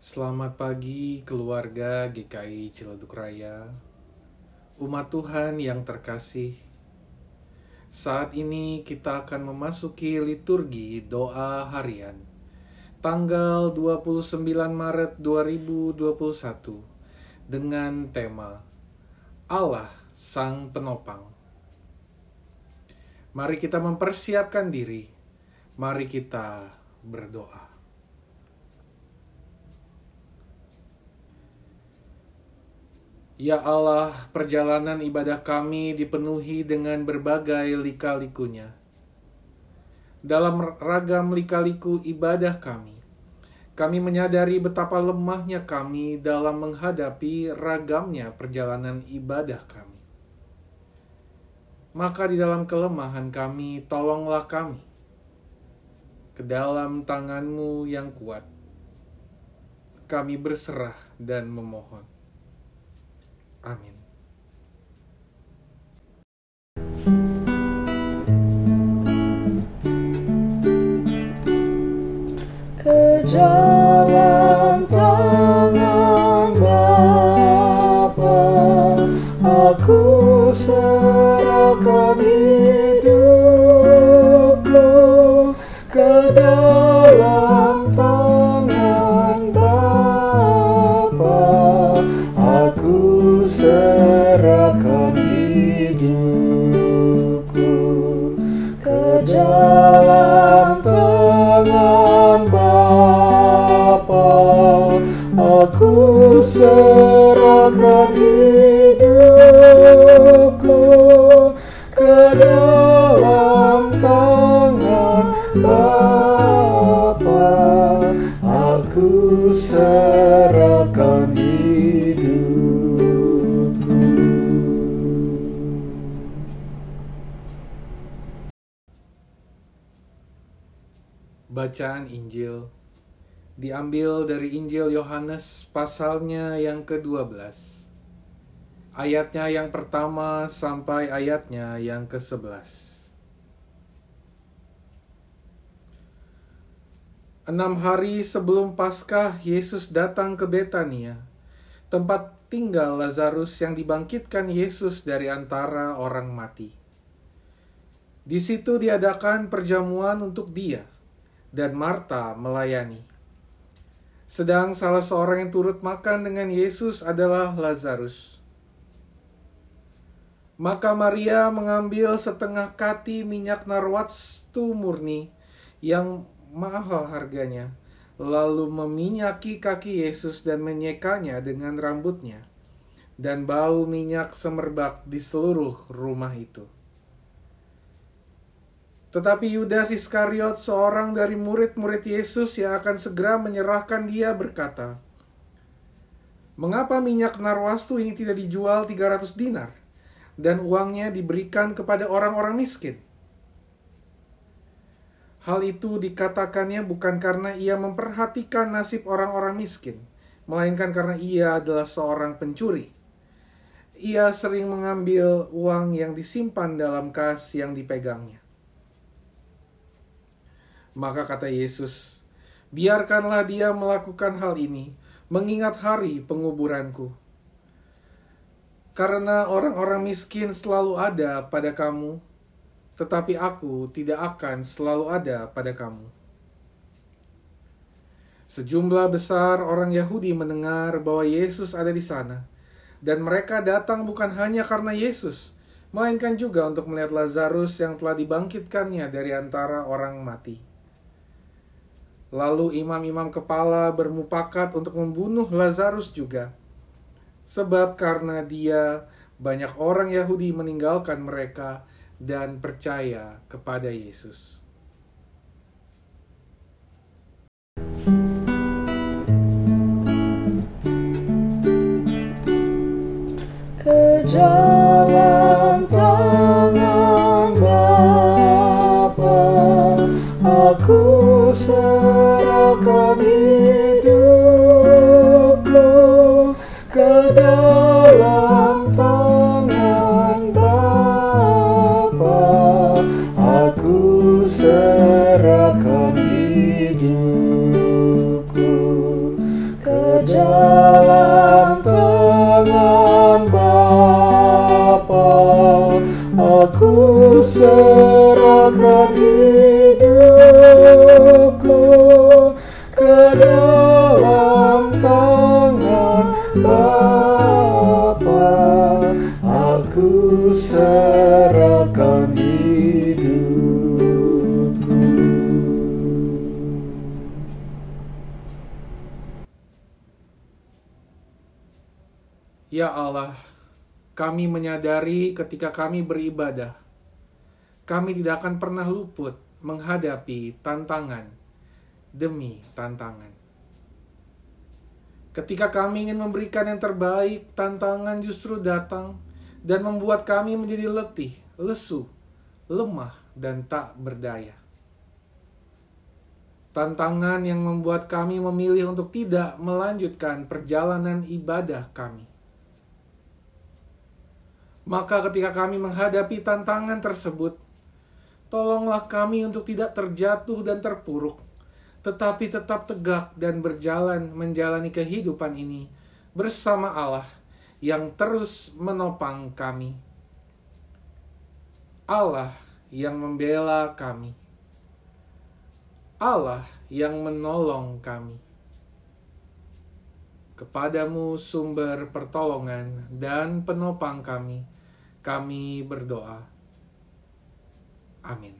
Selamat pagi keluarga GKI Ciledug Raya, umat Tuhan yang terkasih. Saat ini kita akan memasuki liturgi doa harian tanggal 29 Maret 2021 dengan tema Allah Sang Penopang. Mari kita mempersiapkan diri. Mari kita berdoa. Ya Allah, perjalanan ibadah kami dipenuhi dengan berbagai lika-likunya. Dalam ragam lika-liku ibadah kami, kami menyadari betapa lemahnya kami dalam menghadapi ragamnya perjalanan ibadah kami. Maka di dalam kelemahan kami, tolonglah kami ke dalam tanganmu yang kuat. Kami berserah dan memohon. Amin. Ke jalan tangan Bapa aku serahkan hidupku ke dalam dalam tangan Bapa aku serahkan hidupku ke Bacaan Injil diambil dari Injil Yohanes pasalnya yang ke-12. Ayatnya yang pertama sampai ayatnya yang ke-11. Enam hari sebelum Paskah, Yesus datang ke Betania, tempat tinggal Lazarus yang dibangkitkan Yesus dari antara orang mati. Di situ diadakan perjamuan untuk dia, dan Marta melayani. Sedang salah seorang yang turut makan dengan Yesus adalah Lazarus. Maka Maria mengambil setengah kati minyak narwatstu murni yang mahal harganya, lalu meminyaki kaki Yesus dan menyekanya dengan rambutnya, dan bau minyak semerbak di seluruh rumah itu. Tetapi Yudas Iskariot, seorang dari murid-murid Yesus yang akan segera menyerahkan dia berkata, Mengapa minyak narwastu ini tidak dijual 300 dinar dan uangnya diberikan kepada orang-orang miskin? Hal itu dikatakannya bukan karena ia memperhatikan nasib orang-orang miskin, melainkan karena ia adalah seorang pencuri. Ia sering mengambil uang yang disimpan dalam kas yang dipegangnya. Maka kata Yesus, biarkanlah dia melakukan hal ini, mengingat hari penguburanku. Karena orang-orang miskin selalu ada pada kamu, tetapi aku tidak akan selalu ada pada kamu. Sejumlah besar orang Yahudi mendengar bahwa Yesus ada di sana, dan mereka datang bukan hanya karena Yesus, melainkan juga untuk melihat Lazarus yang telah dibangkitkannya dari antara orang mati. Lalu imam-imam kepala bermupakat untuk membunuh Lazarus juga, sebab karena dia banyak orang Yahudi meninggalkan mereka dan percaya kepada Yesus. Ke dalam tangan Bapa aku serahkan hidupku ke dalam tangan Bapa. Aku serahkan Ya Allah, kami menyadari ketika kami beribadah, kami tidak akan pernah luput menghadapi tantangan demi tantangan. Ketika kami ingin memberikan yang terbaik, tantangan justru datang dan membuat kami menjadi letih, lesu, lemah, dan tak berdaya. Tantangan yang membuat kami memilih untuk tidak melanjutkan perjalanan ibadah kami. Maka, ketika kami menghadapi tantangan tersebut, tolonglah kami untuk tidak terjatuh dan terpuruk, tetapi tetap tegak dan berjalan menjalani kehidupan ini bersama Allah yang terus menopang kami. Allah yang membela kami. Allah yang menolong kami. Kepadamu sumber pertolongan dan penopang kami, kami berdoa. Amin.